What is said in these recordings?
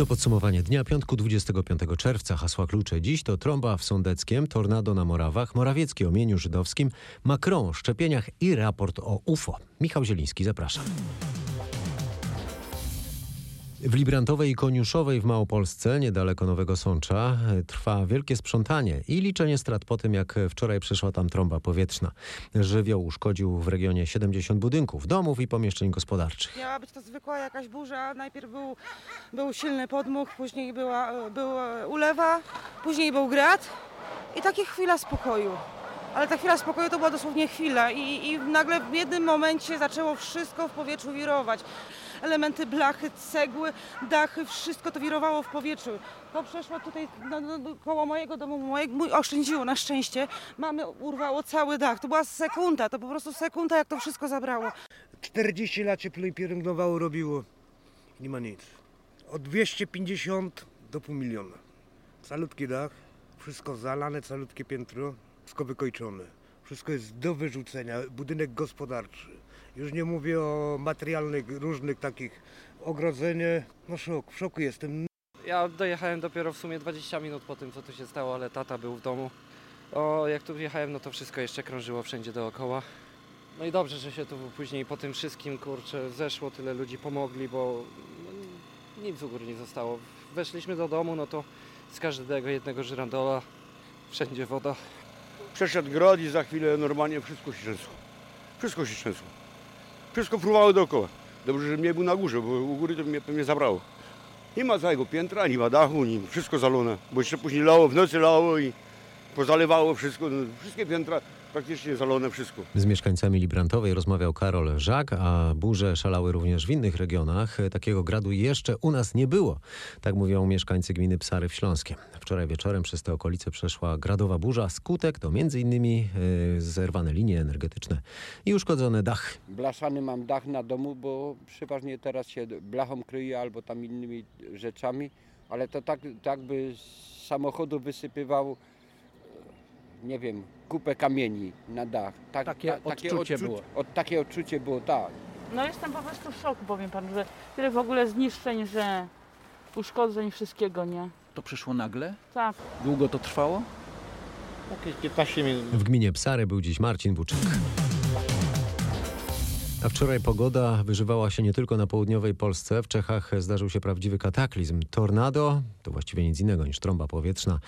To podsumowanie dnia piątku 25 czerwca. Hasła klucze dziś to trąba w Sądeckiem, tornado na Morawach, Morawiecki o mieniu żydowskim, Macron o szczepieniach i raport o UFO. Michał Zieliński, zapraszam. W Librantowej i Koniuszowej w Małopolsce, niedaleko Nowego Sącza, trwa wielkie sprzątanie i liczenie strat po tym, jak wczoraj przeszła tam trąba powietrzna. Żywioł uszkodził w regionie 70 budynków, domów i pomieszczeń gospodarczych. Miała być to zwykła jakaś burza. Najpierw był, był silny podmuch, później była, była ulewa, później był grad i takie chwila spokoju. Ale ta chwila spokoju to była dosłownie chwila i, i nagle w jednym momencie zaczęło wszystko w powietrzu wirować. Elementy blachy, cegły, dachy, wszystko to wirowało w powietrzu. To przeszło tutaj no, no, koło mojego domu, moje, mój oszczędziło na szczęście. Mamy urwało cały dach. To była sekunda, to po prostu sekunda jak to wszystko zabrało. 40 lat się pielęgnowało, robiło. Nie ma nic. Od 250 do pół miliona. Calutki dach, wszystko zalane, calutkie piętro, wszystko wykończone. Wszystko jest do wyrzucenia. Budynek gospodarczy. Już nie mówię o materialnych, różnych takich ogrodzenie. No szok, w szoku jestem. Ja dojechałem dopiero w sumie 20 minut po tym, co tu się stało, ale tata był w domu. O, jak tu wjechałem, no to wszystko jeszcze krążyło wszędzie dookoła. No i dobrze, że się tu później po tym wszystkim, kurczę, zeszło, tyle ludzi pomogli, bo no, nic u góry nie zostało. Weszliśmy do domu, no to z każdego jednego żyrandola wszędzie woda. Przeszedł grad i za chwilę normalnie wszystko się trzęsło. Wszystko się trzęsło. Wszystko fruwało dookoła. Dobrze, że mnie był na górze, bo u góry to mnie pewnie zabrało. Nie ma całego piętra, nie ma dachu, nie, wszystko zalone. Bo jeszcze później lało, w nocy lało i pozalewało wszystko. No, wszystkie piętra praktycznie zalone, wszystko. Z mieszkańcami Librantowej rozmawiał Karol Żak, a burze szalały również w innych regionach. Takiego gradu jeszcze u nas nie było. Tak mówią mieszkańcy gminy Psary w Śląskiem. Wczoraj wieczorem przez te okolice przeszła gradowa burza. Skutek to m.in. Yy, zerwane linie energetyczne i uszkodzone dachy. Blaszany mam dach na domu, bo przeważnie teraz się blachą kryje albo tam innymi rzeczami, ale to tak, tak by z samochodu wysypywał nie wiem, kupę kamieni na dach. Tak, Takie odczucie było. Od, takie odczucie było, tak. No jestem po prostu w szoku, powiem panu, że tyle w ogóle zniszczeń, że uszkodzeń wszystkiego, nie? To przyszło nagle? Tak. Długo to trwało? Jakieś 15 minut. W gminie Psary był dziś Marcin Buczyk. A wczoraj pogoda wyżywała się nie tylko na południowej Polsce. W Czechach zdarzył się prawdziwy kataklizm. Tornado, to właściwie nic innego niż trąba powietrzna,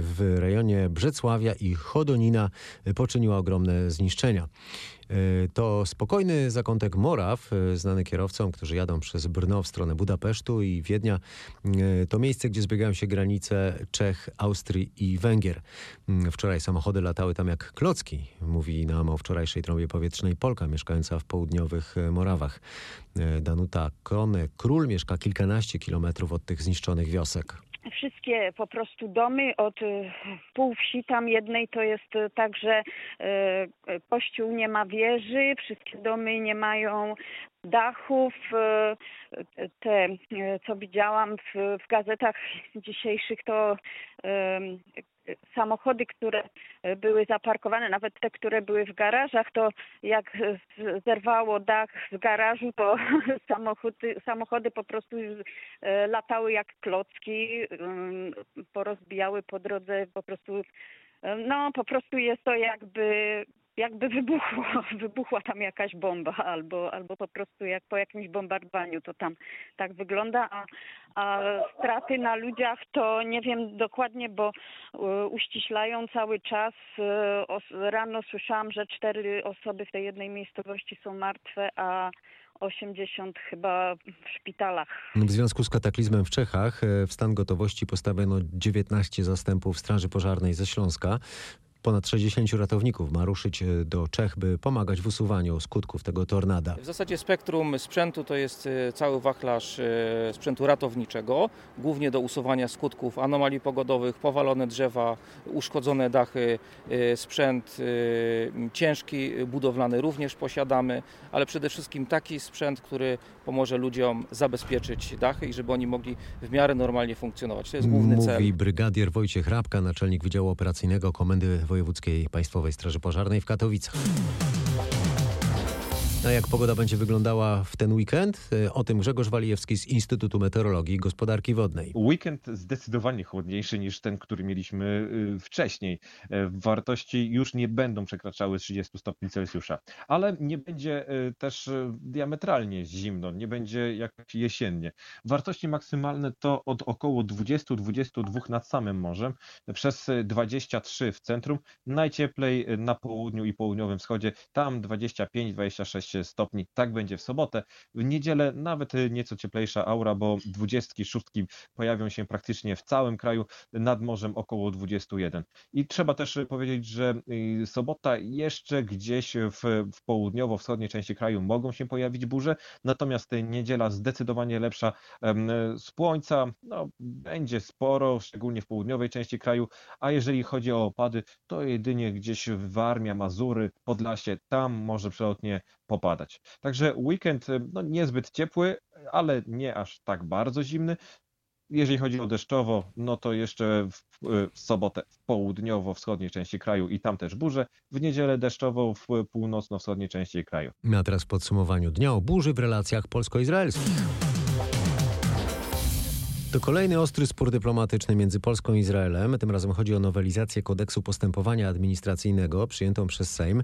w rejonie Brzecławia i Chodonina poczyniła ogromne zniszczenia. To spokojny zakątek Moraw, znany kierowcom, którzy jadą przez Brno w stronę Budapesztu i Wiednia. To miejsce, gdzie zbiegają się granice Czech, Austrii i Węgier. Wczoraj samochody latały tam jak klocki, mówi nam o wczorajszej trąbie powietrznej Polka mieszkająca w południowych Morawach. Danuta Krone Król mieszka kilkanaście kilometrów od tych zniszczonych wiosek wszystkie po prostu domy od pół wsi tam jednej to jest tak, że kościół nie ma wieży, wszystkie domy nie mają dachów. Te, co widziałam w, w gazetach dzisiejszych, to samochody, które były zaparkowane, nawet te, które były w garażach, to jak zerwało dach z garażu, to samochody, samochody po prostu latały jak klocki, porozbijały po drodze po prostu no po prostu jest to jakby jakby wybuchło, wybuchła tam jakaś bomba albo, albo po prostu jak po jakimś bombardowaniu to tam tak wygląda, a, a straty na ludziach to nie wiem dokładnie, bo uściślają cały czas. Rano słyszałam, że cztery osoby w tej jednej miejscowości są martwe, a 80 chyba w szpitalach. W związku z kataklizmem w Czechach w stan gotowości postawiono 19 zastępów Straży Pożarnej ze Śląska. Ponad 60 ratowników ma ruszyć do Czech, by pomagać w usuwaniu skutków tego tornada. W zasadzie spektrum sprzętu to jest cały wachlarz sprzętu ratowniczego, głównie do usuwania skutków anomalii pogodowych, powalone drzewa, uszkodzone dachy, sprzęt ciężki, budowlany również posiadamy, ale przede wszystkim taki sprzęt, który pomoże ludziom zabezpieczyć dachy i żeby oni mogli w miarę normalnie funkcjonować. To jest główny Mówi cel. Mówi brygadier Wojciech Rabka, naczelnik Wydziału Operacyjnego Komendy Wojewódzkiej Państwowej Straży Pożarnej w Katowicach. A jak pogoda będzie wyglądała w ten weekend? E, O tym Grzegorz Walijewski z Instytutu Meteorologii i Gospodarki Wodnej. Weekend zdecydowanie chłodniejszy niż ten, który mieliśmy y, wcześniej. E, Wartości już nie będą przekraczały 30 stopni Celsjusza, ale nie będzie y, też diametralnie zimno, nie będzie jak jesiennie. Wartości maksymalne to od około 20-22 nad samym morzem, przez y, 23 w centrum, najcieplej na południu i południowym wschodzie, tam 25-26 stopni, tak będzie w sobotę. W niedzielę nawet y, nieco cieplejsza aura, bo 26 pojawią się praktycznie w całym kraju, nad morzem około 21. I trzeba też y, powiedzieć, że y, sobota jeszcze gdzieś w, w południowo-wschodniej części kraju mogą się pojawić burze, natomiast niedziela zdecydowanie lepsza słońca, no, będzie sporo, szczególnie w południowej części kraju, a jeżeli chodzi o opady, to jedynie gdzieś w Warmia, Mazury, Podlasie, tam może przelotnie popadać. Także weekend no, niezbyt ciepły, ale nie aż tak bardzo zimny. Jeżeli chodzi o deszczowo, no to jeszcze w, w sobotę w południowo-wschodniej części kraju i tam też burze. W niedzielę deszczowo w północno-wschodniej części kraju. A teraz w podsumowaniu dnia o burzy w relacjach polsko-izraelskich. To kolejny ostry spór dyplomatyczny między Polską i Izraelem. Tym razem chodzi o nowelizację kodeksu postępowania administracyjnego przyjętą przez Sejm.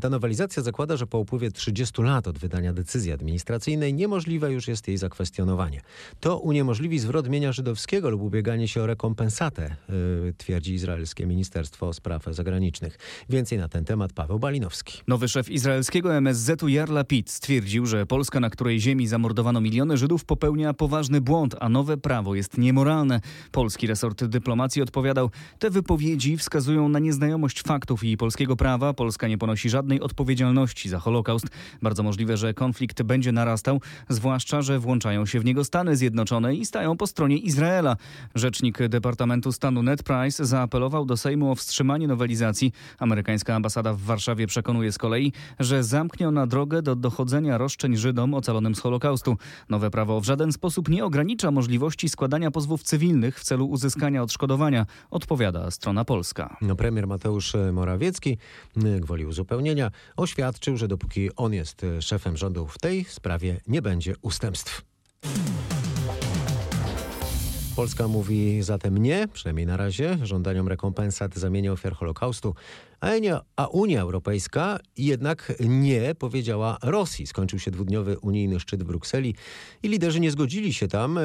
Ta nowelizacja zakłada, że po upływie 30 lat od wydania decyzji administracyjnej niemożliwe już jest jej zakwestionowanie. To uniemożliwi zwrot mienia żydowskiego lub ubieganie się o rekompensatę, yy, twierdzi izraelskie Ministerstwo Spraw Zagranicznych. Więcej na ten temat Paweł Balinowski. Nowy szef izraelskiego MSZ-u Yair Lapid stwierdził, że Polska, na której ziemi zamordowano miliony Żydów, popełnia poważny błąd, a nowe prawo jest niemoralne. Polski resort dyplomacji odpowiadał, te wypowiedzi wskazują na nieznajomość faktów i polskiego prawa. Polska nie ponosi żadnej odpowiedzialności za Holokaust. Bardzo możliwe, że konflikt będzie narastał, zwłaszcza, że włączają się w niego Stany Zjednoczone i stają po stronie Izraela. Rzecznik Departamentu Stanu Ned Price zaapelował do Sejmu o wstrzymanie nowelizacji. Amerykańska ambasada w Warszawie przekonuje z kolei, że zamknie ona drogę do dochodzenia roszczeń Żydom ocalonym z Holokaustu. Nowe prawo w żaden sposób nie ogranicza możliwości składania pozwów cywilnych w celu uzyskania odszkodowania, odpowiada strona polska. No, premier Mateusz Morawiecki, y, gwoli uzupełnienia, oświadczył, że dopóki on jest y, szefem rządu w tej sprawie nie będzie ustępstw. Polska mówi zatem nie, przynajmniej na razie, żądaniom rekompensat za mienie ofiar Holokaustu, a, Unia Europejska jednak nie powiedziała Rosji. Skończył się dwudniowy unijny szczyt w Brukseli i liderzy nie zgodzili się tam e,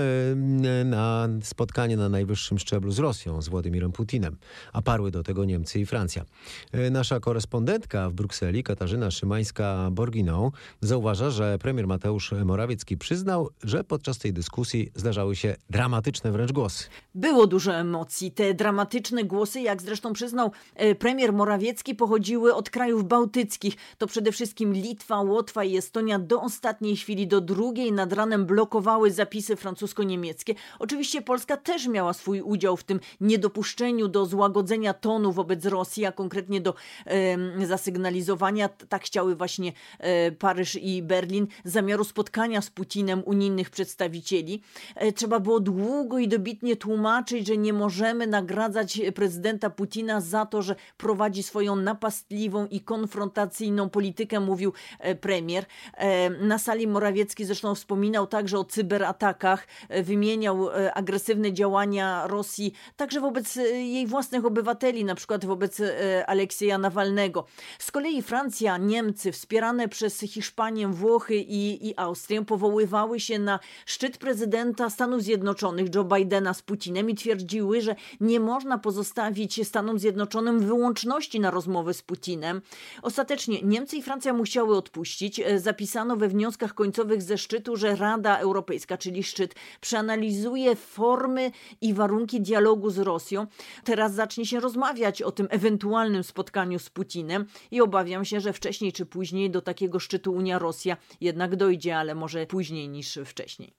na spotkanie na najwyższym szczeblu z Rosją, z Władimirem Putinem, a parły do tego Niemcy i Francja. E, Nasza korespondentka w Brukseli, Katarzyna Szymańska-Borginą, zauważa, że premier Mateusz Morawiecki przyznał, że podczas tej dyskusji zdarzały się dramatyczne wręcz głosy. Było dużo emocji. Te dramatyczne głosy, jak zresztą przyznał e, premier Morawiecki, pochodziły od krajów bałtyckich. To przede wszystkim Litwa, Łotwa i Estonia do ostatniej chwili, do drugiej nad ranem blokowały zapisy francusko-niemieckie. Oczywiście Polska też miała swój udział w tym niedopuszczeniu do złagodzenia tonu wobec Rosji, a konkretnie do e, zasygnalizowania, tak chciały właśnie e, Paryż i Berlin, zamiaru spotkania z Putinem unijnych przedstawicieli. E, trzeba było długo i dobitnie tłumaczyć, że nie możemy nagradzać prezydenta Putina za to, że prowadzi swoją napastliwą i konfrontacyjną politykę, mówił e, premier. E, Na sali Morawiecki zresztą wspominał także o cyberatakach, e, wymieniał agresywne działania Rosji także wobec jej własnych obywateli, na przykład wobec Aleksieja Nawalnego. Z kolei Francja, Niemcy, wspierane przez Hiszpanię, Włochy i, i Austrię, powoływały się na szczyt prezydenta Stanów Zjednoczonych Joe Bidena z Putinem i twierdziły, że nie można pozostawić Stanom Zjednoczonym wyłączności na rozmowę z Putinem. Ostatecznie Niemcy i Francja musiały odpuścić. E, Zapisano we wnioskach końcowych ze szczytu, że Rada Europejska, czyli szczyt, przeanalizuje formy i warunki dialogu z Rosją. Teraz zacznie się rozmawiać o tym ewentualnym spotkaniu z Putinem i obawiam się, że wcześniej czy później do takiego szczytu Unia-Rosja jednak dojdzie, ale może później niż wcześniej.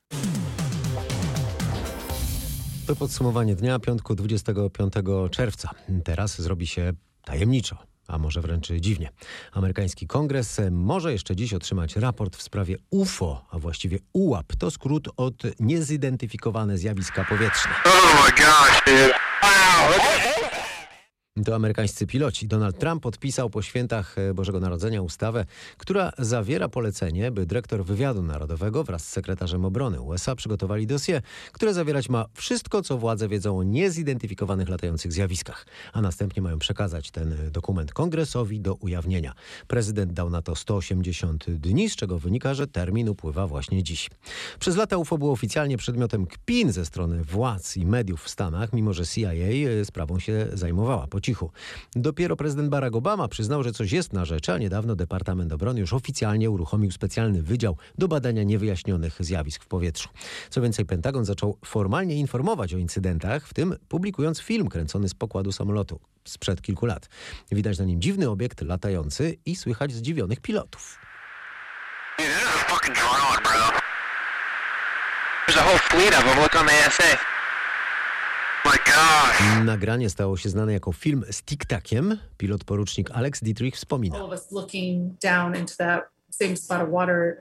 To podsumowanie dnia piątku 25 czerwca. Teraz zrobi się tajemniczo. A może wręcz dziwnie. Amerykański kongres może jeszcze dziś otrzymać raport w sprawie UFO, a właściwie UAP. To skrót od niezidentyfikowane zjawiska powietrzne. To amerykańscy piloci. Donald Trump podpisał po świętach e, Bożego Narodzenia ustawę, która zawiera polecenie, by dyrektor wywiadu narodowego wraz z sekretarzem obrony USA przygotowali dossier, które zawierać ma wszystko, co władze wiedzą o niezidentyfikowanych latających zjawiskach, a następnie mają przekazać ten dokument kongresowi do ujawnienia. Prezydent dał na to 180 dni, z czego wynika, że termin upływa właśnie dziś. Przez lata UFO było oficjalnie przedmiotem kpin ze strony władz i mediów w Stanach, mimo że CIA e, sprawą się zajmowała po cichu. Dopiero prezydent Barack Obama przyznał, że coś jest na rzeczy, a niedawno Departament Obrony już oficjalnie uruchomił specjalny wydział do badania niewyjaśnionych zjawisk w powietrzu. Co więcej, Pentagon zaczął formalnie informować o incydentach, w tym publikując film kręcony z pokładu samolotu sprzed kilku lat. Widać na nim dziwny obiekt latający i słychać zdziwionych pilotów. There's a whole fleet of them. Look on the. Nagranie stało się znane jako film z Tic-Takiem. Pilot porucznik Alex Dietrich wspomina.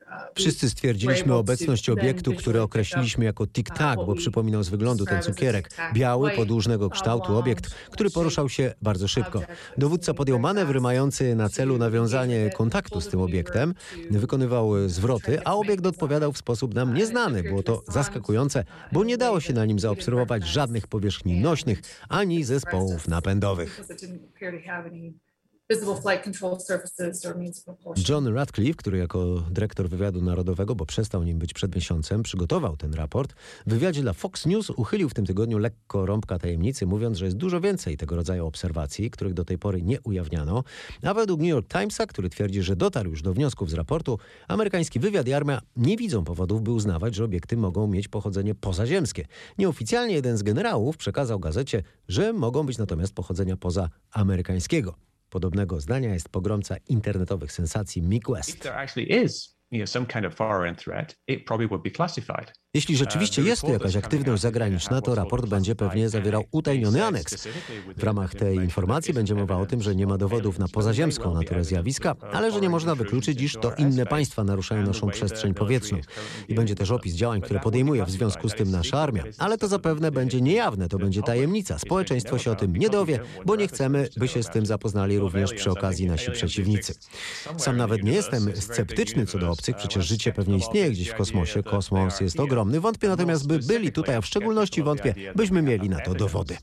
Uh, Wszyscy stwierdziliśmy obecność obiektu, który określiliśmy jako tic-tac, bo przypominał z wyglądu ten cukierek. Biały, podłużnego kształtu obiekt, który poruszał się bardzo szybko. Dowódca podjął manewr mający na celu nawiązanie kontaktu z tym obiektem. Wykonywał zwroty, a obiekt odpowiadał w sposób nam nieznany. Było to zaskakujące, bo nie dało się na nim zaobserwować żadnych powierzchni nośnych ani zespołów napędowych. John Radcliffe, który jako dyrektor wywiadu narodowego, bo przestał nim być przed miesiącem, przygotował ten raport. W wywiadzie dla Fox News uchylił w tym tygodniu lekko rąbka tajemnicy, mówiąc, że jest dużo więcej tego rodzaju obserwacji, których do tej pory nie ujawniano. A według New York Timesa, który twierdzi, że dotarł już do wniosków z raportu, amerykański wywiad i armia nie widzą powodów, by uznawać, że obiekty mogą mieć pochodzenie pozaziemskie. Nieoficjalnie jeden z generałów przekazał gazecie, że mogą być natomiast pochodzenia pozaamerykańskiego. Podobnego zdania jest pogromca internetowych sensacji Mick West. If there actually is, you know, some kind of foreign threat, it probably would be classified. Jeśli rzeczywiście jest tu jakaś aktywność zagraniczna, to raport będzie pewnie zawierał utajniony aneks. W ramach tej informacji będzie mowa o tym, że nie ma dowodów na pozaziemską naturę zjawiska, ale że nie można wykluczyć, iż to inne państwa naruszają naszą przestrzeń powietrzną. I będzie też opis działań, które podejmuje w związku z tym nasza armia. Ale to zapewne będzie niejawne, to będzie tajemnica. Społeczeństwo się o tym nie dowie, bo nie chcemy, by się z tym zapoznali również przy okazji nasi przeciwnicy. Sam nawet nie jestem sceptyczny co do obcych, przecież życie pewnie istnieje gdzieś w kosmosie. Kosmos jest ogromny. Wątpię natomiast, by byli tutaj, a w szczególności wątpię, byśmy mieli na to dowody.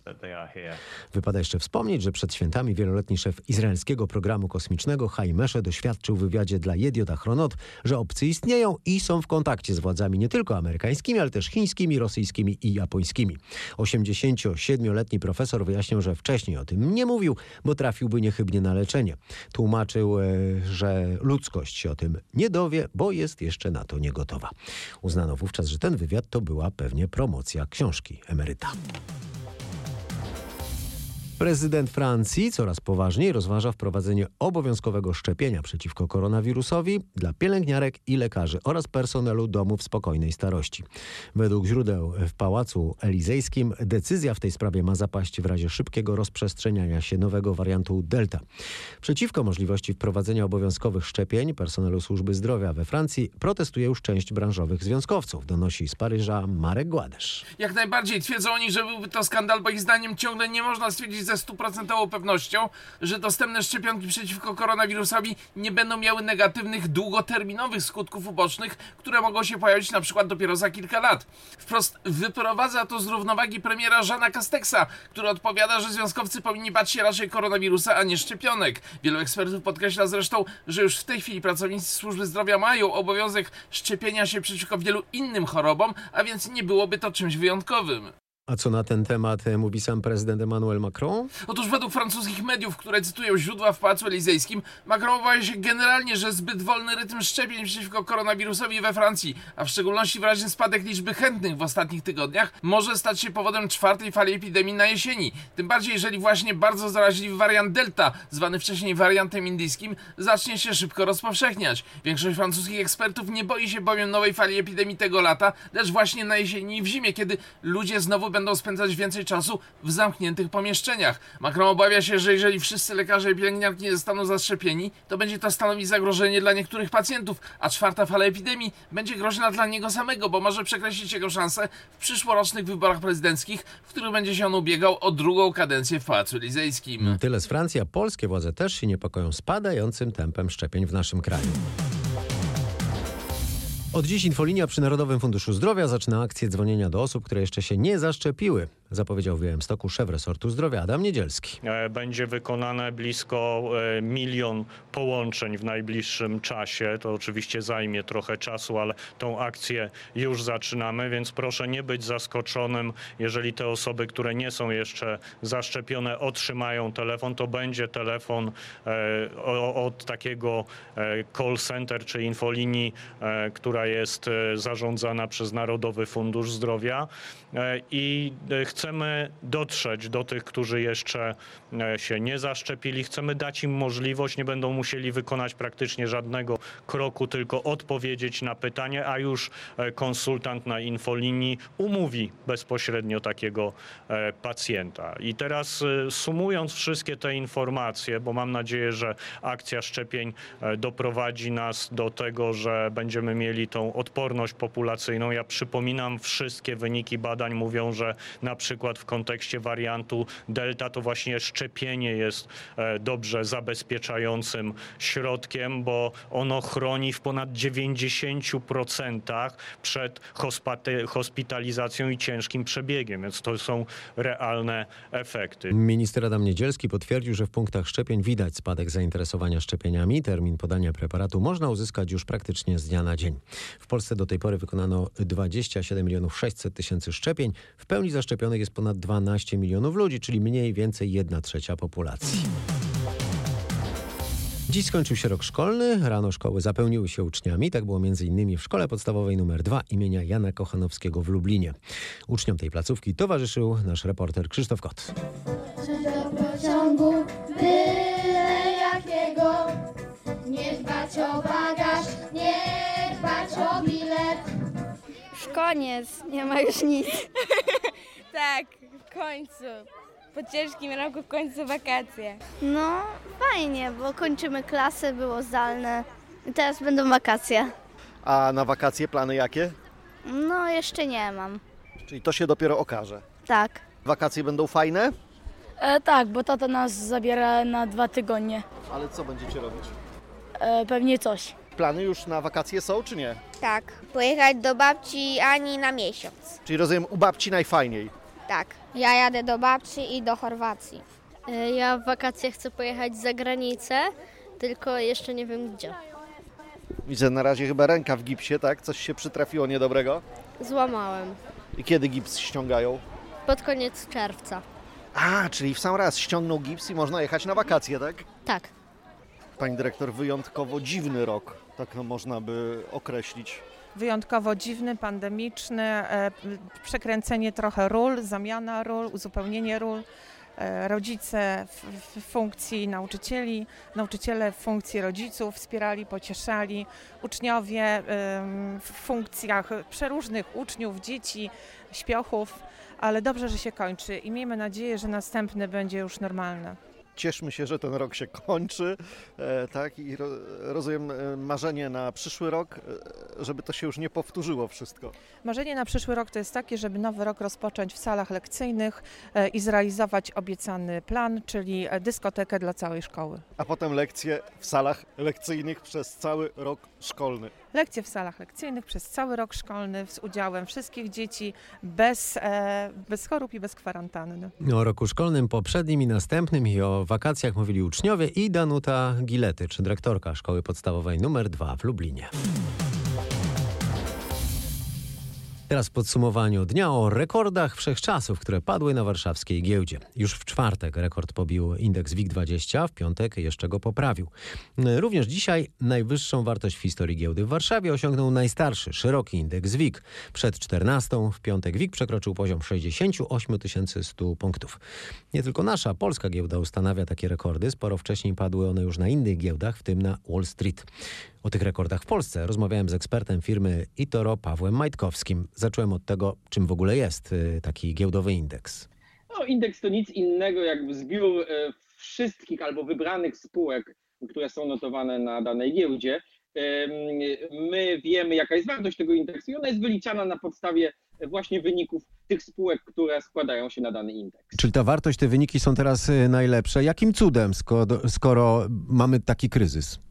Wypada jeszcze wspomnieć, że przed świętami wieloletni szef izraelskiego programu kosmicznego Haimesze doświadczył w wywiadzie dla Jediot Achronot, że obcy istnieją i są w kontakcie z władzami nie tylko amerykańskimi, ale też chińskimi, rosyjskimi i japońskimi. 87-letni profesor wyjaśnił, że wcześniej o tym nie mówił, bo trafiłby niechybnie na leczenie. Tłumaczył, e, że ludzkość się o tym nie dowie, bo jest jeszcze na to nie gotowa. Uznano wówczas, że ten wywiad to była pewnie promocja książki emeryta. Prezydent Francji coraz poważniej rozważa wprowadzenie obowiązkowego szczepienia przeciwko koronawirusowi dla pielęgniarek i lekarzy oraz personelu domów spokojnej starości. Według źródeł w Pałacu Elizejskim decyzja w tej sprawie ma zapaść w razie szybkiego rozprzestrzeniania się nowego wariantu Delta. Przeciwko możliwości wprowadzenia obowiązkowych szczepień personelu służby zdrowia we Francji protestuje już część branżowych związkowców, donosi z Paryża Marek Gładesz. Jak najbardziej twierdzą oni, że byłby to skandal, bo ich zdaniem ciągle nie można stwierdzić ze stuprocentową pewnością, że dostępne szczepionki przeciwko koronawirusowi nie będą miały negatywnych, długoterminowych skutków ubocznych, które mogą się pojawić na przykład dopiero za kilka lat. Wprost wyprowadza to z równowagi premiera Żana Castexa, który odpowiada, że związkowcy powinni bać się raczej koronawirusa, a nie szczepionek. Wielu ekspertów podkreśla zresztą, że już w tej chwili pracownicy służby zdrowia mają obowiązek szczepienia się przeciwko wielu innym chorobom, a więc nie byłoby to czymś wyjątkowym. A co na ten temat e, mówi sam prezydent Emmanuel Macron? Otóż według francuskich mediów, które cytują źródła w Pałacu Elizejskim, Macron obawia się generalnie, że zbyt wolny rytm szczepień przeciwko koronawirusowi we Francji, a w szczególności wyraźny spadek liczby chętnych w ostatnich tygodniach, może stać się powodem czwartej fali epidemii na jesieni. Tym bardziej, jeżeli właśnie bardzo zaraźliwy wariant Delta, zwany wcześniej wariantem indyjskim, zacznie się szybko rozpowszechniać. Większość francuskich ekspertów nie boi się bowiem nowej fali epidemii tego lata, lecz właśnie na jesieni i w zimie, kiedy ludzie znowu będą będą spędzać więcej czasu w zamkniętych pomieszczeniach. Macron obawia się, że jeżeli wszyscy lekarze i pielęgniarki nie zostaną zaszczepieni, to będzie to stanowić zagrożenie dla niektórych pacjentów, a czwarta fala epidemii będzie groźna dla niego samego, bo może przekreślić jego szanse w przyszłorocznych wyborach prezydenckich, w których będzie się on ubiegał o drugą kadencję w Pałacu Elizejskim. Tyle z Francji, a polskie władze też się niepokoją spadającym tempem szczepień w naszym kraju. Od dziś infolinia przy Narodowym Funduszu Zdrowia zaczyna akcję dzwonienia do osób, które jeszcze się nie zaszczepiły. Zapowiedział w Białymstoku szef resortu zdrowia Adam Niedzielski. E, Będzie wykonane blisko e, milion połączeń w najbliższym czasie. To oczywiście zajmie trochę czasu, ale tą akcję już zaczynamy, więc proszę nie być zaskoczonym, jeżeli te osoby, które nie są jeszcze zaszczepione, otrzymają telefon, to będzie telefon e, od takiego call center czy infolinii, która jest zarządzana przez Narodowy Fundusz Zdrowia i e, chcemy dotrzeć do tych, którzy jeszcze e, się nie zaszczepili. Chcemy dać im możliwość, nie będą musieli wykonać praktycznie żadnego kroku, tylko odpowiedzieć na pytanie, a już e, konsultant na infolinii umówi bezpośrednio takiego e, pacjenta. I teraz sumując wszystkie te informacje, bo mam nadzieję, że akcja szczepień doprowadzi nas do tego, że będziemy mieli tą odporność populacyjną. Ja przypominam, wszystkie wyniki badań mówią, że na przykład w kontekście wariantu Delta to właśnie szczepienie jest e, dobrze zabezpieczającym środkiem, bo ono chroni w ponad 90% przed hospitalizacją i ciężkim przebiegiem, więc to są realne efekty. Minister Adam Niedzielski potwierdził, że w punktach szczepień widać spadek zainteresowania szczepieniami. Termin podania preparatu można uzyskać już praktycznie z dnia na dzień. W Polsce do tej pory wykonano 27 milionów 600 tysięcy szczepień. W pełni zaszczepionych jest ponad 12 milionów ludzi, czyli mniej więcej 1 trzecia populacji. Dziś skończył się rok szkolny, rano szkoły zapełniły się uczniami. Tak było m.in. w szkole podstawowej nr 2 imienia Jana Kochanowskiego w Lublinie. Uczniom tej placówki towarzyszył nasz reporter Krzysztof Kot. Czy do pociągu jakiego Nie dbać o bagaż, nie dbać o bilet koniec, nie ma już nic. Tak, w końcu. Po ciężkim roku w końcu wakacje. No, fajnie, bo kończymy klasy, było zdalne. I teraz będą wakacje. A na wakacje plany jakie? No, jeszcze nie mam. Czyli to się dopiero okaże. Tak. Wakacje będą fajne, E, tak, bo tata nas zabiera na dwa tygodnie. ale co będziecie robić? E, pewnie coś. Plany już na wakacje są, czy nie? Tak, pojechać do babci Ani na miesiąc. Czyli rozumiem, u babci najfajniej. Tak. Ja jadę do babci i do Chorwacji. Ja w wakacje chcę pojechać za granicę, tylko jeszcze nie wiem gdzie. Widzę na razie chyba ręka w gipsie, tak? Coś się przytrafiło niedobrego. Złamałem. I kiedy gips ściągają? Pod koniec czerwca. A, czyli w sam raz ściągnął gips i można jechać na wakacje, tak? Tak. Pani dyrektor, wyjątkowo dziwny rok, tak można by określić. Wyjątkowo dziwny, pandemiczny, e, przekręcenie trochę ról, zamiana ról, uzupełnienie ról. E, Rodzice w, funkcji nauczycieli, nauczyciele w funkcji rodziców wspierali, pocieszali, uczniowie w funkcjach przeróżnych uczniów, dzieci, śpiochów, ale dobrze, że się kończy i miejmy nadzieję, że następny będzie już normalny. Cieszmy się, że ten rok się kończy, e, tak? I ro, rozumiem e, marzenie na przyszły rok, e, żeby to się już nie powtórzyło wszystko. Marzenie na przyszły rok to jest takie, żeby nowy rok rozpocząć w salach lekcyjnych i zrealizować obiecany plan, czyli dyskotekę dla całej szkoły. A potem lekcje w salach lekcyjnych przez cały rok szkolny. Lekcje w salach lekcyjnych przez cały rok szkolny z udziałem wszystkich dzieci bez, bez chorób i bez kwarantanny. O roku szkolnym poprzednim i następnym i o wakacjach mówili uczniowie i Danuta Giletycz, dyrektorka szkoły podstawowej nr 2 w Lublinie. Teraz w podsumowaniu dnia o rekordach wszechczasów, które padły na warszawskiej giełdzie. Już w czwartek rekord pobił indeks WIG20, w piątek jeszcze go poprawił. Również dzisiaj najwyższą wartość w historii giełdy w Warszawie osiągnął najstarszy, szeroki indeks WIG. Przed 14 w piątek WIG przekroczył poziom 68 100 punktów. Nie tylko nasza, polska giełda ustanawia takie rekordy. Sporo wcześniej padły one już na innych giełdach, w tym na Wall Street. O tych rekordach w Polsce rozmawiałem z ekspertem firmy Itoro Pawłem Majtkowskim. Zacząłem od tego, czym w ogóle jest y, taki giełdowy indeks. No, indeks to nic innego jak zbiór e, wszystkich albo wybranych spółek, które są notowane na danej giełdzie. My wiemy, jaka jest wartość tego indeksu i ona jest wyliczana na podstawie właśnie wyników tych spółek, które składają się na dany indeks. Czyli ta wartość, te wyniki są teraz y, najlepsze. Jakim cudem, skoro, skoro mamy taki kryzys?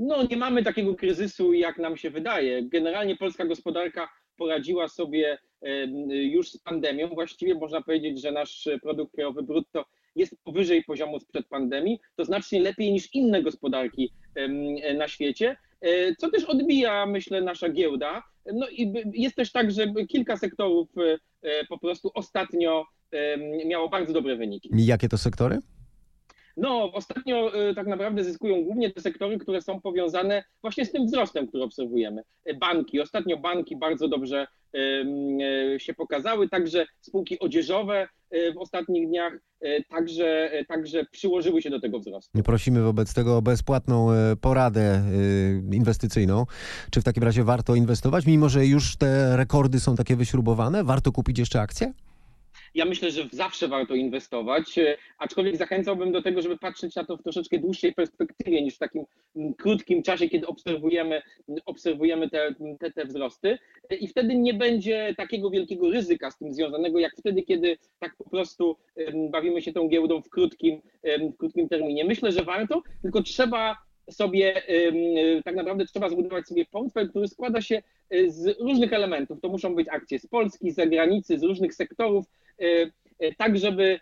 No, nie mamy takiego kryzysu, jak nam się wydaje. Generalnie polska gospodarka poradziła sobie już z pandemią. Właściwie można powiedzieć, że nasz produkt krajowy brutto jest powyżej poziomu sprzed pandemii. To znacznie lepiej niż inne gospodarki na świecie, e, co też odbija, myślę, nasza giełda. No i jest też tak, że kilka sektorów e, po prostu ostatnio miało bardzo dobre wyniki. Jakie to sektory? No, ostatnio y, tak naprawdę zyskują głównie te sektory, które są powiązane właśnie z tym wzrostem, który obserwujemy. Y, Banki, ostatnio banki bardzo dobrze y, się pokazały, także spółki odzieżowe w ostatnich dniach także, także przyłożyły się do tego wzrostu. Prosimy wobec tego o bezpłatną poradę inwestycyjną. Czy w takim razie warto inwestować, mimo że już te rekordy są takie wyśrubowane? Warto kupić jeszcze akcje? Ja myślę, że zawsze warto inwestować, e, aczkolwiek zachęcałbym do tego, żeby patrzeć na to w troszeczkę dłuższej perspektywie niż w takim krótkim czasie, kiedy obserwujemy, obserwujemy te, te, te wzrosty E, i wtedy nie będzie takiego wielkiego ryzyka z tym związanego, jak wtedy, kiedy tak po prostu bawimy się tą giełdą w krótkim, w krótkim terminie. Myślę, że warto, tylko trzeba sobie, e, tak naprawdę trzeba zbudować sobie portfel, który składa się z różnych elementów. To muszą być akcje z Polski, z zagranicy, z różnych sektorów, tak żeby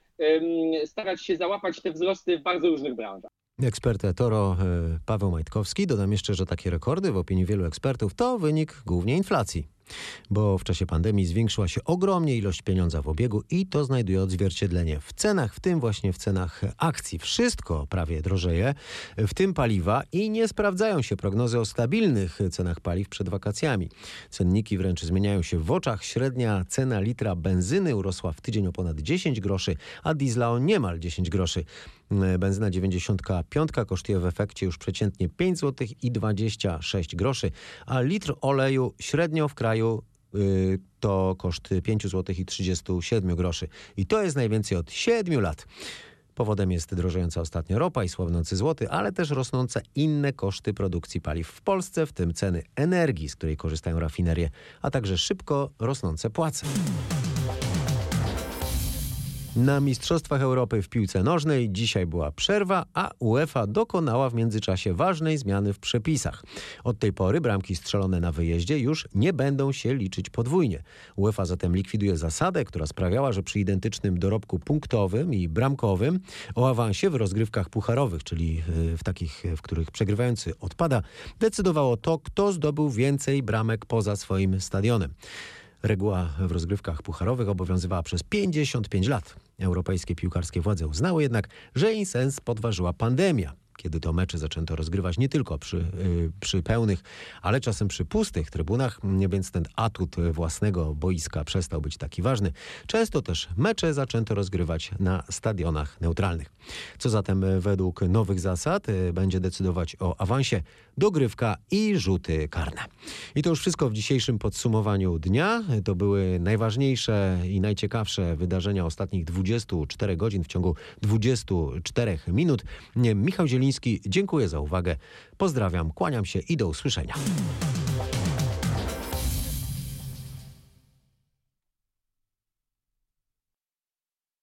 starać się załapać te wzrosty w bardzo różnych branżach. Ekspert Toro e, Paweł Majtkowski. Dodam jeszcze, że takie rekordy w opinii wielu ekspertów to wynik głównie inflacji. Bo w czasie pandemii zwiększyła się ogromnie ilość pieniądza w obiegu i to znajduje odzwierciedlenie w cenach, w tym właśnie w cenach akcji. Wszystko prawie drożeje, w tym paliwa i nie sprawdzają się prognozy o stabilnych cenach paliw przed wakacjami. Cenniki wręcz zmieniają się w oczach. Średnia cena litra benzyny urosła w tydzień o ponad 10 groszy, a diesla o niemal 10 groszy. Benzyna 95 kosztuje w efekcie już przeciętnie 5 zł i 26 groszy, a litr oleju średnio w kraju y, to koszt 5 zł i 37 groszy. I to jest najwięcej od 7 lat. Powodem jest drożejąca ostatnio ropa i słabnący złoty, ale też rosnące inne koszty produkcji paliw w Polsce, w tym ceny energii, z której korzystają rafinerie, a także szybko rosnące płace. Na Mistrzostwach Europy w piłce nożnej dzisiaj była przerwa, a UEFA dokonała w międzyczasie ważnej zmiany w przepisach. Od tej pory bramki strzelone na wyjeździe już nie będą się liczyć podwójnie. UEFA zatem likwiduje zasadę, która sprawiała, że przy identycznym dorobku punktowym i bramkowym o awansie w rozgrywkach pucharowych, czyli y, w takich, w których przegrywający odpada, decydowało to, kto zdobył więcej bramek poza swoim stadionem. Reguła w rozgrywkach pucharowych obowiązywała przez 55 lat. Europejskie piłkarskie władze uznały jednak, że jej sens podważyła pandemia. Kiedy to mecze zaczęto rozgrywać nie tylko przy, y, przy pełnych, ale czasem przy pustych trybunach, więc ten atut własnego boiska przestał być taki ważny. Często też mecze zaczęto rozgrywać na stadionach neutralnych. Co zatem y, według nowych zasad y, będzie decydować o awansie, dogrywka i rzuty karne. I to już wszystko w dzisiejszym podsumowaniu dnia. To były najważniejsze i najciekawsze wydarzenia ostatnich 24 godzin w ciągu 24 minut. Michał Zieliński, Kamiński. Dziękuję za uwagę. Pozdrawiam, kłaniam się i do usłyszenia.